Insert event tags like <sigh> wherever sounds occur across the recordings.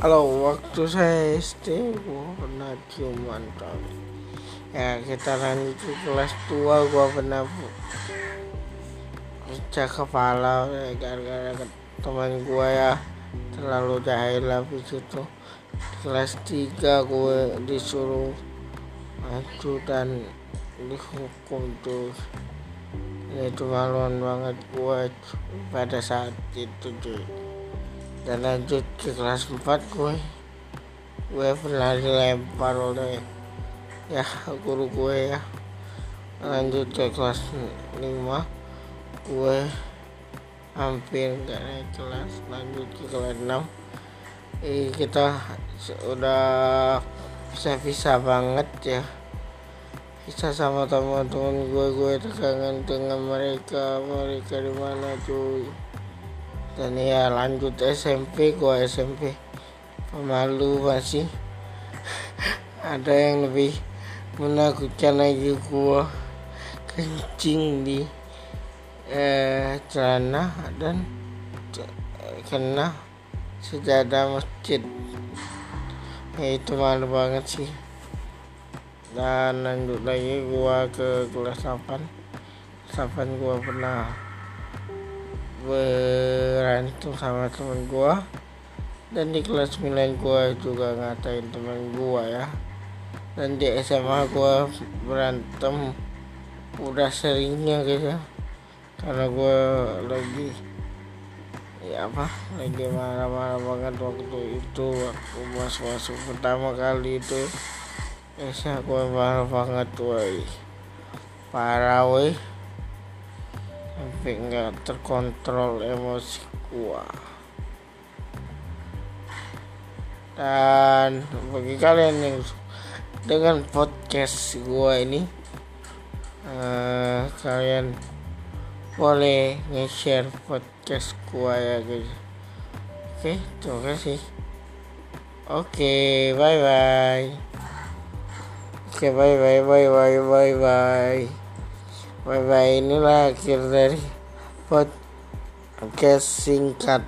Kalau waktu saya SD gua pernah cium mantan Ya kita lanjut ke kelas 2 gua pernah pecah kepala ya, gara-gara teman gua ya terlalu jahil habis itu. Kelas 3 gue disuruh maju dan dihukum tuh. Itu maluan banget gue pada saat itu cuy dan lanjut ke kelas 4 gue gue pernah dilempar oleh ya guru gue ya. Lanjut ke kelas 5 gue hampir gak naik kelas. Lanjut ke kelas 6 eh, kita sudah bisa-bisa banget ya. Bisa sama teman-teman gue gue tegangan dengan mereka. Mereka di mana cuy dan ya lanjut SMP gua SMP pemalu masih. <laughs> Ada yang lebih menakutkan lagi gua. Kencing di eh, celana dan kena sejadah masjid. Ya, itu malu banget sih. Dan lanjut lagi gua ke kelas 8 8 gua pernah berantem sama temen gua. Dan di kelas 9 gua juga ngatain temen gua ya. Dan di SMA gua berantem udah seringnya gitu karena gua lagi ya apa lagi marah-marah banget waktu itu waktu masuk masuk pertama kali itu. SMA gua marah banget woi. Parah woi sampai nggak terkontrol emosi gua. Dan bagi kalian yang dengan podcast gua ini uh, kalian boleh nge-share podcast gua ya guys. Oke terima kasih. Oke bye bye oke bye bye bye bye bye bye Bye bye inilah akhir dari podcast singkat.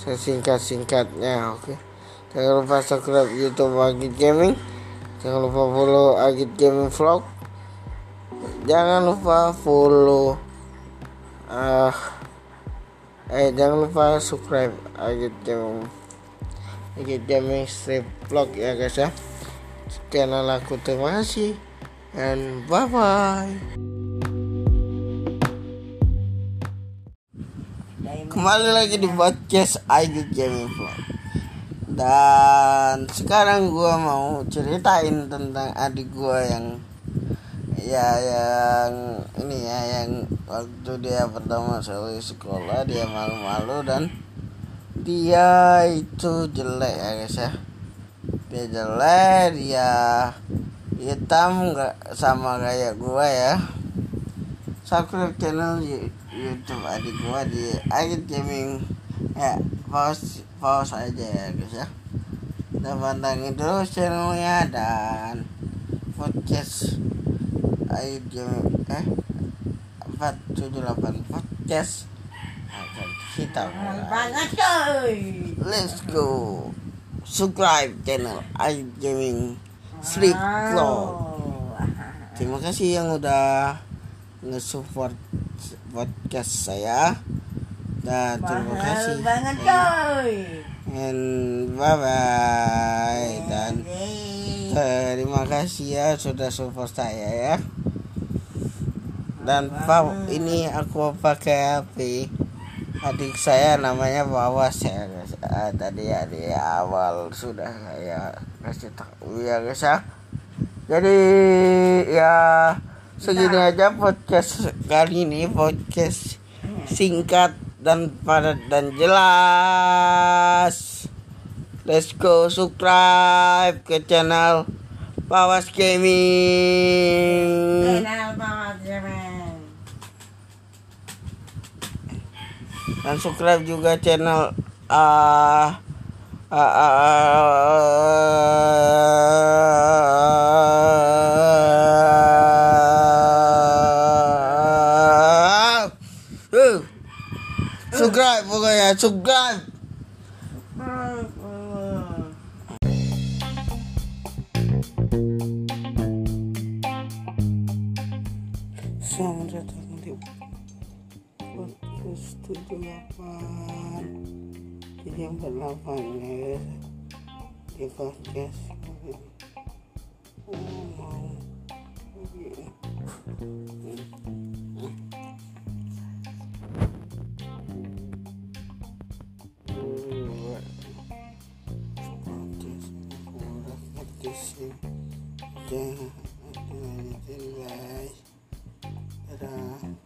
Sesingkat singkatnya oke. Jangan lupa subscribe YouTube Agit Gaming. Jangan lupa follow Agit Gaming Vlog. Jangan lupa follow uh, eh jangan lupa subscribe Agit Gaming Agit Gaming Strip Vlog ya guys ya. Channel aku terima kasih and bye bye kembali lagi di podcast Gaming Vlog. Dan sekarang gue mau ceritain tentang adik gue yang ya yang ini ya yang waktu dia pertama kali sekolah dia malu-malu dan dia itu jelek ya guys ya. Dia jelek dia hitam nggak sama kayak gue ya. Subscribe channel YouTube adik gua di Agit Gaming. Ya pause pause aja ya guys ya. Dan pantangin terus channelnya dan podcast Agit Gaming eh 478 podcast akan kita banget coy. Let's go. Subscribe channel Agit Gaming Sleep Club terima kasih yang udah nge-support podcast saya. Dan terima kasih. banget coy. And bye bye dan terima kasih ya sudah support saya ya. Dan pak ini aku pakai HP adik saya namanya Bawas ya guys. Ah, tadi ya di awal sudah saya kasih tahu ya guys ya. Jadi ya segini aja podcast kali ini podcast singkat dan padat dan jelas let's go subscribe ke channel Pawas Gaming channel Pawas Gaming dan subscribe juga channel uh, uh, こやそっか Selamat datang di podcast 78 yang berlapan ya. Di podcast. Oh, Udah ngerti sih Jangan Jangan Dadah